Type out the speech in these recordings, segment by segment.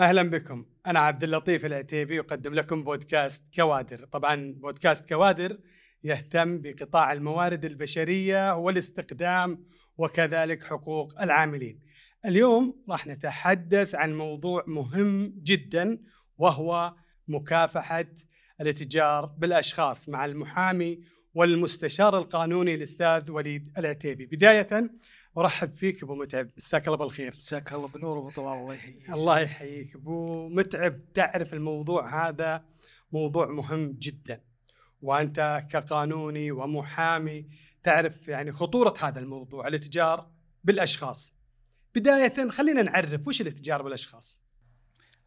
أهلا بكم. أنا عبد اللطيف العتيبي أقدم لكم بودكاست كوادر. طبعا بودكاست كوادر يهتم بقطاع الموارد البشرية والاستقدام وكذلك حقوق العاملين. اليوم راح نتحدث عن موضوع مهم جدا وهو مكافحة الاتجار بالأشخاص مع المحامي والمستشار القانوني الأستاذ وليد العتيبي. بداية ارحب فيك ابو متعب. مساك الله بالخير. مساك الله بالنور ابو طلال الله يحييك. الله يحييك. ابو متعب تعرف الموضوع هذا موضوع مهم جدا. وأنت كقانوني ومحامي تعرف يعني خطورة هذا الموضوع الاتجار بالأشخاص. بداية خلينا نعرف وش الاتجار بالأشخاص؟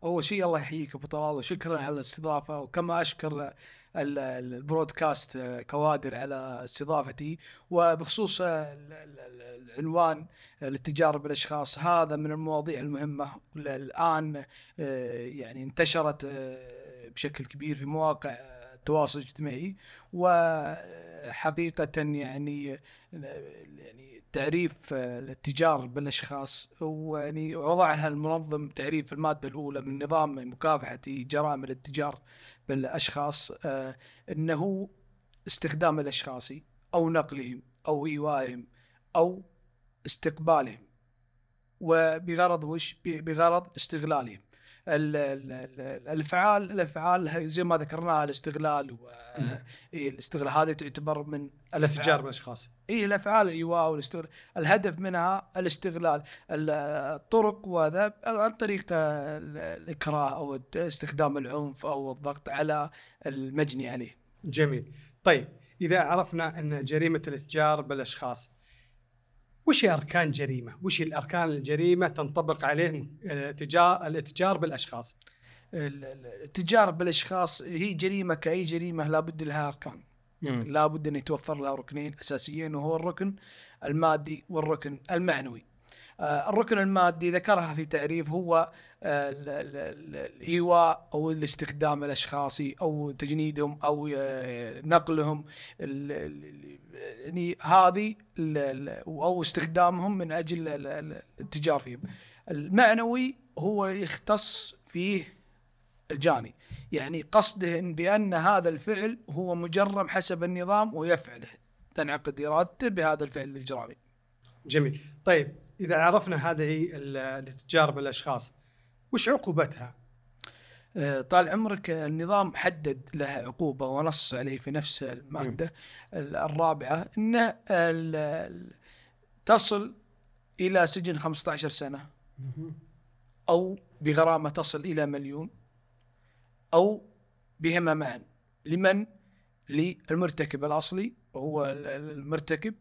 أول شيء الله يحييك ابو طلال وشكرا على الاستضافة. وكما أشكر البرودكاست كوادر على استضافتي وبخصوص العنوان الاتجار بالاشخاص هذا من المواضيع المهمة. الآن يعني انتشرت بشكل كبير في مواقع التواصل الاجتماعي. وحقيقة يعني يعني تعريف آه، الاتجار بالاشخاص ويعني وضعها المنظم تعريف المادة الأولى من نظام مكافحة جرائم الاتجار بالاشخاص آه، إنه استخدام الأشخاص أو نقلهم أو إيوائهم أو استقبالهم وبغرض وش؟ بغرض استغلالهم. الأفعال الأفعال زي ما ذكرناها الاستغلال و إيه الاستغلال هذه تعتبر من الاتجار بالاشخاص اي الأفعال الايواء والاستغلال الهدف منها الاستغلال. الطرق وهذا عن طريق الإكراه أو استخدام العنف أو الضغط على المجني عليه. جميل. طيب إذا عرفنا أن جريمة الإتجار بالأشخاص وش هي أركان جريمة؟ وش هي الأركان الجريمة تنطبق عليه الاتجار الاتجار بالأشخاص؟ الاتجار بالأشخاص هي جريمة كأي جريمة لابد لها أركان. لابد أن يتوفر لها ركنين أساسيين وهو الركن المادي والركن المعنوي. آه، الركن المادي ذكرها في تعريف هو آه، الإيواء أو الاستخدام الأشخاصي أو تجنيدهم أو آه، نقلهم يعني هذه أو استخدامهم من أجل الاتجار فيهم. المعنوي هو يختص فيه الجاني يعني قصده بأن هذا الفعل هو مجرم حسب النظام ويفعله تنعقد إرادته بهذا الفعل الإجرامي. جميل، طيب إذا عرفنا هذه الاتجار بالاشخاص وش عقوبتها؟ آه، طال عمرك النظام حدد له عقوبة ونص عليه في نفس المادة. الرابعة أنه تصل إلى سجن 15 سنة. أو بغرامة تصل إلى مليون. أو بهما معا لمن؟ للمرتكب الأصلي وهو المرتكب.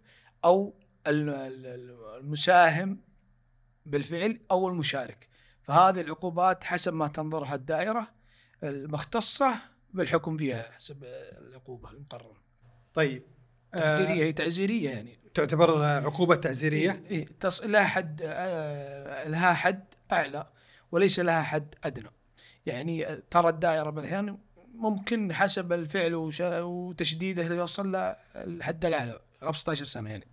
أو المساهم بالفعل أو المشارك. فهذه العقوبات حسب ما تنظرها الدائرة المختصة بالحكم فيها حسب العقوبة المقررة. طيب تقديرية هي تعزيرية يعني تعتبر عقوبة تعزيرية؟ إيه تص... لها حد آه لها حد أعلى وليس لها حد أدنى. يعني ترى الدائرة بالاحيان ممكن حسب الفعل وتشديده يوصل للحد الأعلى 15 سنة يعني.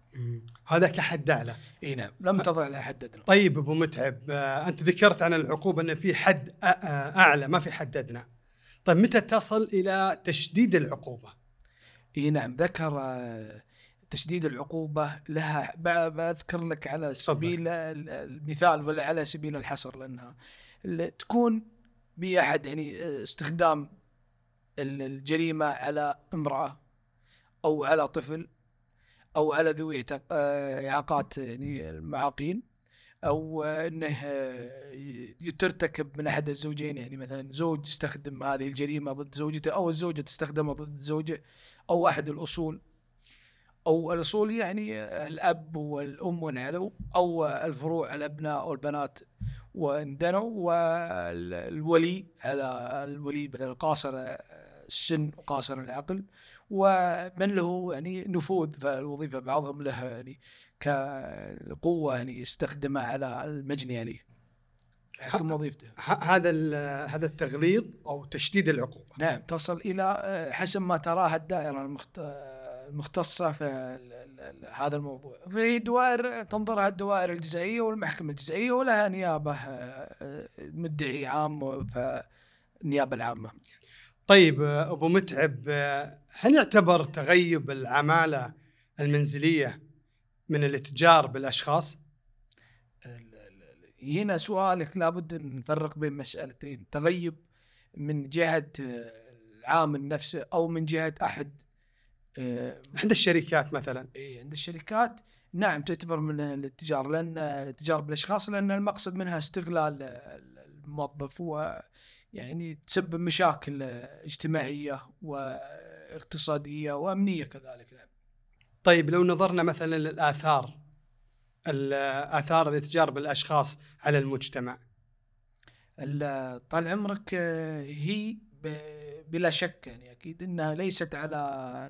هذا كحد اعلى إي نعم لم تضع له حد أدنى. طيب أبو متعب آه أنت ذكرت عن العقوبة أن في حد أعلى ما في حد أدنى. طيب متى تصل إلى تشديد العقوبة؟ إي نعم ذكر آه، تشديد العقوبة لها بذكر لك على سبيل المثال ولا على سبيل الحصر لأنها تكون بأحد يعني آه، استخدام الجريمة على امرأة أو على طفل أو على ذوي آه، إعاقات يعني المعاقين أو إنه آه، ترتكب من أحد الزوجين يعني مثلا زوج يستخدم هذه الجريمة ضد زوجته أو الزوجة تستخدمها ضد زوجه أو أحد الأصول. أو الأصول يعني الأب والأم ونعلوا أو الفروع الأبناء والبنات واندنوا والولي على الولي مثلا قاصر السن وقاصر العقل ومن له يعني نفوذ في الوظيفه بعضهم له يعني كقوة يعني يستخدمها على المجني يعني حكم وظيفته. هذا هذا التغليظ أو تشديد العقوبة. نعم تصل إلى حسب ما تراها الدائرة المختصة في هذا الموضوع. في دوائر تنظرها الدوائر الجزائيه والمحكمة الجزائيه ولها نيابة آه، مدعي عام فالنيابه العامة. طيب أبو متعب هل يعتبر تغيب العمالة المنزلية من الاتجار بالأشخاص؟ هنا سؤالك لابد نفرق بين مسألتين. تغيب من جهة العامل نفسه أو من جهة أحد آه، عند الشركات مثلا. إيه عند الشركات. نعم تعتبر من التجارة لأن التجارة بالأشخاص لأن المقصد منها استغلال الموظف و يعني تسبب مشاكل اجتماعية واقتصادية وأمنية كذلك نعم. طيب لو نظرنا مثلا للآثار اثار الاتجار بالاشخاص على المجتمع طال عمرك آه، هي بلا شك يعني أكيد إنها ليست على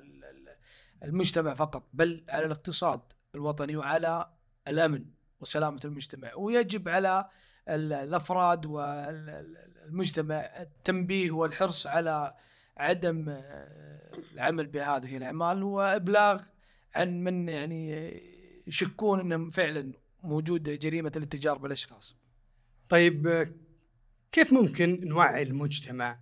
المجتمع فقط بل على الاقتصاد الوطني وعلى الأمن وسلامة المجتمع ويجب على الأفراد والمجتمع التنبيه والحرص على عدم آه، العمل بهذه الأعمال وابلاغ عن من يعني يشكون إنه فعلا موجود جريمة الاتجار بالأشخاص. طيب كيف ممكن نوعي المجتمع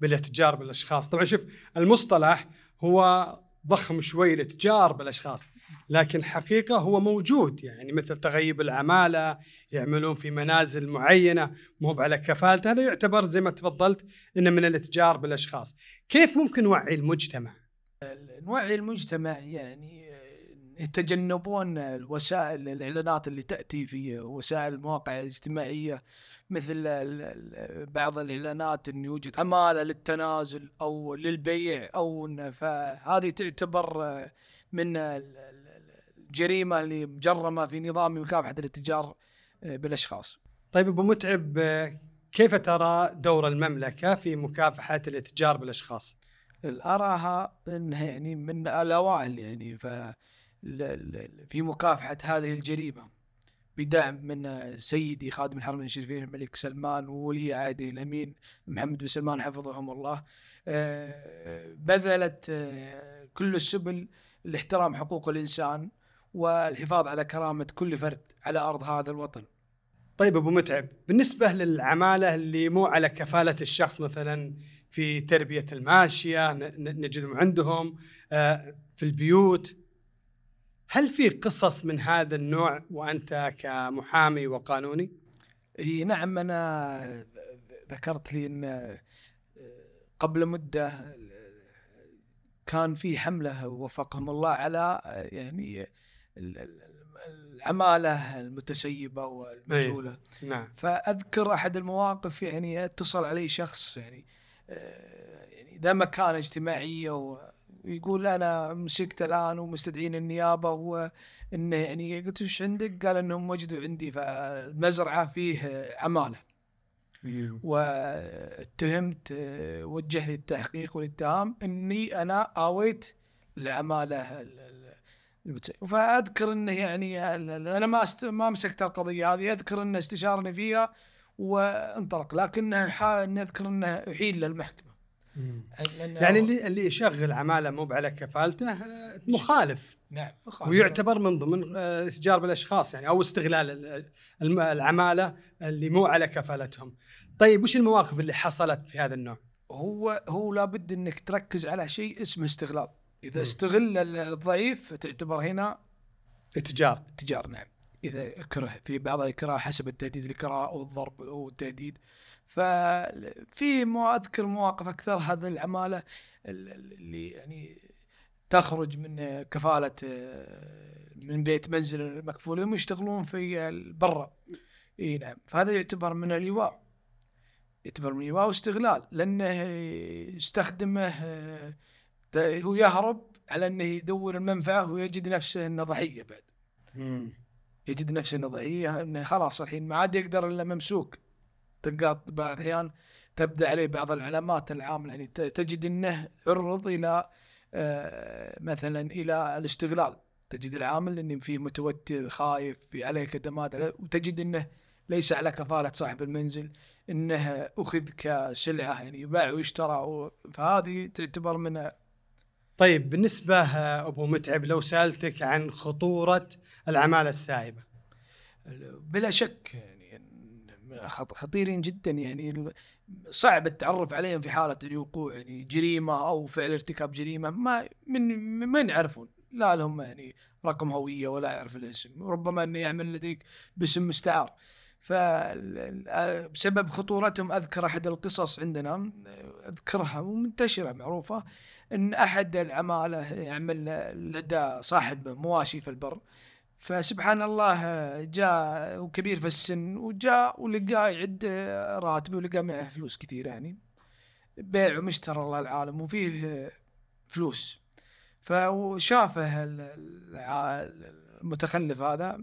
بالاتجار بالأشخاص؟ طبعا شوف المصطلح هو ضخم شوي الاتجار بالأشخاص لكن حقيقة هو موجود يعني مثل تغيب العمالة يعملون في منازل معينة مو على كفالته هذا يعتبر زي ما تفضلت إنه من الإتجار بالأشخاص. كيف ممكن نوعي المجتمع؟ نوعي المجتمع يعني يتجنبون الوسائل الإعلانات اللي تأتي في وسائل المواقع الاجتماعية مثل بعض الإعلانات إن يوجد عمالة للتنازل أو للبيع أو فهذه تعتبر من الجريمة اللي مجرمة في نظام مكافحة الاتجار بالأشخاص. طيب أبو متعب كيف ترى دور المملكة في مكافحة الاتجار بالأشخاص؟ أراها انها يعني من الأوائل يعني ف في مكافحة هذه الجريمة بدعم من سيدي خادم الحرمين الشريفين الملك سلمان وولي عهده الأمين محمد بن سلمان حفظهم الله آه، بذلت آه، كل السبل لاحترام حقوق الإنسان والحفاظ على كرامة كل فرد على أرض هذا الوطن. طيب أبو متعب بالنسبة للعمالة اللي مو على كفالة الشخص مثلا في تربية الماشية نجدهم عندهم آه، في البيوت هل في قصص من هذا النوع وأنت كمحامي وقانوني؟ إي نعم أنا ذكرت لي إن قبل مدة كان في حملة وفقهم الله على يعني العمالة المتسيبة والمجهولة نعم فأذكر أحد المواقف يعني اتصل علي شخص يعني يعني ذا مكانه اجتماعيه يقول أنا مسكت الآن ومستدعين النيابة وإنه يعني قلت إيش عندك؟ قال إنهم وجدوا عندي فالمزرعة فيه عمالة. واتهمت وجه لي التحقيق والاتهام إني أنا آويت العمالة فأذكر إنه يعني أنا ما. ما مسكت القضية هذه أذكر إنه استشارني فيها وانطلق. لكنه اذكر إنه أحيل للمحكمة. يعني اللي اللي يشغل عماله مو على كفالته آه، مخالف نعم مخالف ويعتبر من ضمن اتجار آه، بالأشخاص يعني أو استغلال العمالة اللي مو على كفالتهم. طيب وش المواقف اللي حصلت في هذا النوع؟ هو هو لابد إنك تركز على شيء اسمه استغلال. إذا م. استغل الضعيف تعتبر هنا إتجار إتجار نعم. إذا كره في بعض الكراهة حسب التهديد الكراهة أو الضرب أو التهديد. ففي ما أذكر مواقف أكثر هذه العمالة اللي يعني تخرج من كفالة من بيت منزل مكفول يشتغلون في برا إي نعم. فهذا يعتبر من اللواء يعتبر من اللواء واستغلال. لأنه يستخدمه هو يهرب على أنه يدور المنفعة ويجد نفسه إنه ضحية بعد. يجد نفسه ضحيه إنه خلاص الحين ما عاد يقدر إلا ممسوك. تلقى بعض الأحيان تبدأ عليه بعض العلامات العامة يعني تجد إنه عرض إلى آه، مثلا إلى الاستغلال. تجد العامل انه فيه متوتر خايف في عليه كدمات وتجد إنه ليس على كفالة صاحب المنزل إنه أخذ كسلعة يعني يباع ويشترى فهذه تعتبر من طيب بالنسبة آه، أبو متعب لو سألتك عن خطورة العماله السائبة. بلا شك يعني خطيرين جدا يعني صعب التعرف عليهم في حالة الوقوع يعني جريمة أو فعل ارتكاب جريمة ما من من يعرفون؟ لا لهم يعني رقم هوية ولا يعرف الاسم ربما إنه يعمل لديك باسم مستعار. فبسبب خطورتهم أذكر أحد القصص عندنا أذكرها ومنتشرة معروفة إن أحد العمالة يعمل لدى صاحب مواشي في البر. فسبحان الله جاء وكبير في السن وجاء ولقاه يعد راتبه ولقى معه فلوس كثير يعني. بيع ومشترى الله العالم وفيه فلوس. فشافه المتخلف هذا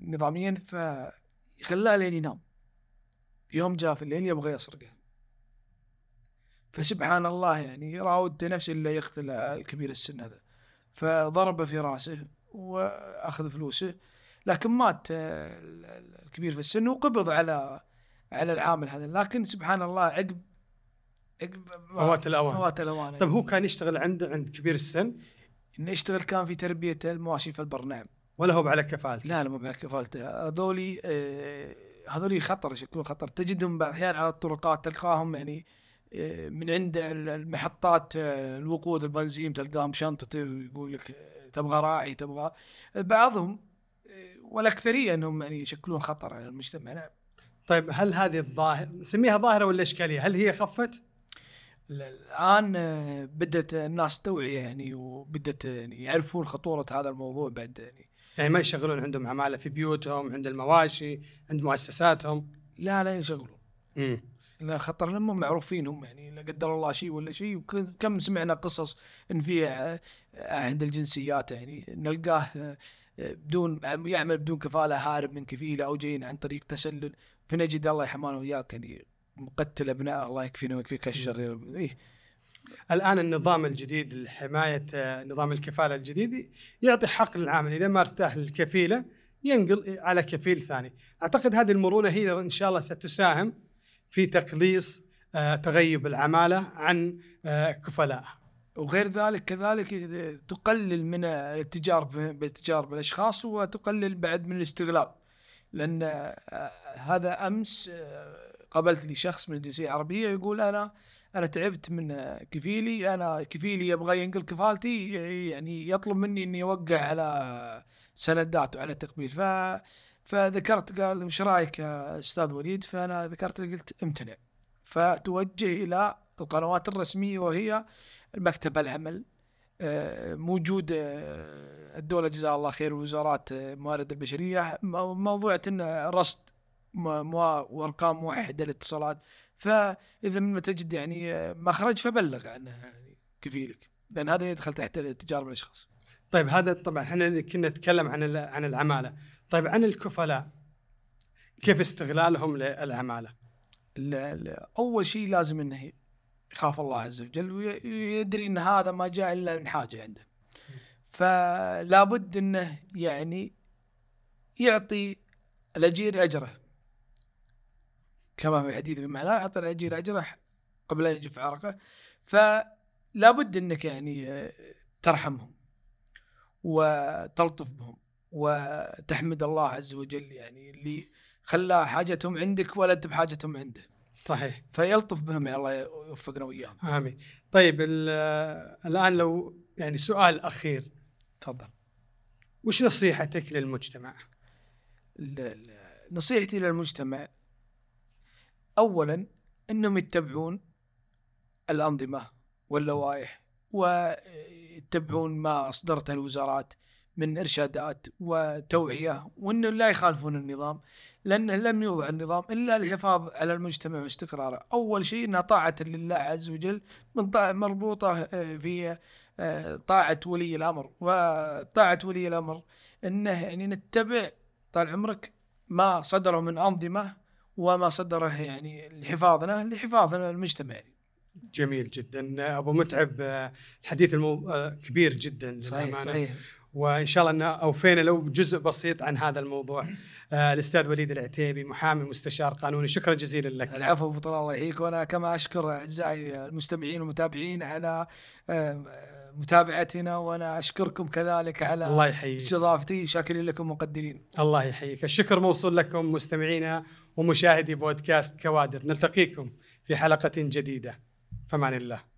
نظاميا فخلاه لين ينام. يوم جاء في الليل يبغى يسرقه. فسبحان الله يعني راود نفسه اللي يقتل الكبير السن هذا. فضربه في رأسه وأخذ فلوسه لكن مات الكبير في السن وقبض على على العامل هذا. لكن سبحان الله عقب عقب فوات الأوان. فوات الأوان. طيب هو كان يشتغل عند عند كبير السن؟ إنه يشتغل كان في تربية المواشي في البر نعم ولا هو على كفالته؟ لا لا مو على كفالته. هذولي آه هذولي خطر يشكلون خطر؟ تجدهم بعض الأحيان على الطرقات تلقاهم يعني آه من عند المحطات آه الوقود البنزين تلقاهم شنطته ويقول لك تبغى راعي تبغى. بعضهم والاكثريه أنهم يعني يشكلون خطر على المجتمع نعم طيب هل هذه الظاهرة نسميها ظاهرة ولا إشكالية؟ هل هي خفت؟ الآن بدأت الناس توعيه يعني وبدأت يعني يعرفون خطورة هذا الموضوع بعد يعني. يعني ما يشغلون عندهم عمالة في بيوتهم عند المواشي عند مؤسساتهم؟ لا لا يشغلون. امم لا خطر لهم معروفين هم يعني لا قدر الله شيء ولا شيء وكم سمعنا قصص إن في عند الجنسيات يعني نلقاه بدون يعمل بدون كفالة هارب من كفيلة أو جايين عن طريق تسلل فنجد الله يحمانا وياك يعني مقتل أبناء الله يكفينا ويكفيك الشر إيه؟ الآن النظام الجديد لحمايه نظام الكفالة الجديد يعطي حق للعامل إذا ما ارتاح للكفيلة ينقل على كفيل ثاني. أعتقد هذه المرونة هي إن شاء الله ستساهم. في تقليص تغيب العمالة عن كفلائها وغير ذلك كذلك تقلل من الاتجار بالتجار بالاشخاص وتقلل بعد من الاستغلال. لأن هذا أمس قابلت لي شخص من الجنسية العربية يقول أنا أنا تعبت من كفيلي أنا كفيلي يبغى ينقل كفالتي يعني يطلب مني إني أوقع على سندات وعلى تقبيل. ف فذكرت قال وش رأيك يا أستاذ وليد؟ فأنا ذكرت قلت امتنع. فتوجه إلى القنوات الرسمية وهي المكتب العمل. موجود الدولة جزاها الله خير وزارات الموارد البشرية. موضوع رصد وأرقام موحده للاتصالات. فإذا ما تجد يعني مخرج فبلغ عنه يعني كفيلك. لأن هذا يدخل تحت التجاره بالأشخاص. طيب هذا طبعا إحنا كنا نتكلم عن عن العمالة، طيب عن الكفلاء كيف استغلالهم للعمالة؟ لا لا أول شيء لازم إنه يخاف الله عز وجل ويدري إن هذا ما جاء إلا من حاجة عنده. فلا بد إنه يعني يعطي الأجير أجره كما في حديث في معناه أعطى الأجير أجره قبل أن يجف عرقه فلا بد إنك يعني ترحمهم وتلطف بهم وتحمد الله عز وجل يعني اللي خلى حاجتهم عندك ولا انت بحاجتهم عنده صحيح. فيلطف بهم يا الله يوفقنا وياهم آمين. طيب الآن لو يعني سؤال أخير. تفضل. وش نصيحتك للمجتمع؟ نصيحتي للمجتمع اولا إنهم يتبعون الأنظمة واللوائح ويتبعون ما أصدرته الوزارات. من إرشادات وتوعية وإنه لا يخالفون النظام لأنه لم يوضع النظام إلا للحفاظ على المجتمع واستقراره، أول شيء إنها طاعة لله عز وجل من مربوطة في طاعة ولي الأمر، وطاعة ولي الأمر إنه يعني نتبع طال عمرك ما صدره من أنظمة وما صدره يعني لحفاظنا لحفاظنا المجتمع جميل جدا. أبو متعب الحديث المو... كبير جدا صحيح صحيح. وإن شاء الله أن أوفينا لو جزء بسيط عن هذا الموضوع. آه الأستاذ وليد العتيبي محامي مستشار قانوني. شكرا جزيلا لك. العفو ابو طلال الله يحييك. وأنا كما أشكر أعزائي المستمعين والمتابعين على آه، متابعتنا وأنا أشكركم كذلك على الله يحييك. استضافتي. شاكرين لكم مقدرين الله يحييك. الشكر موصول لكم مستمعينا ومشاهدي بودكاست كوادر. نلتقيكم في حلقة جديدة. فمان الله.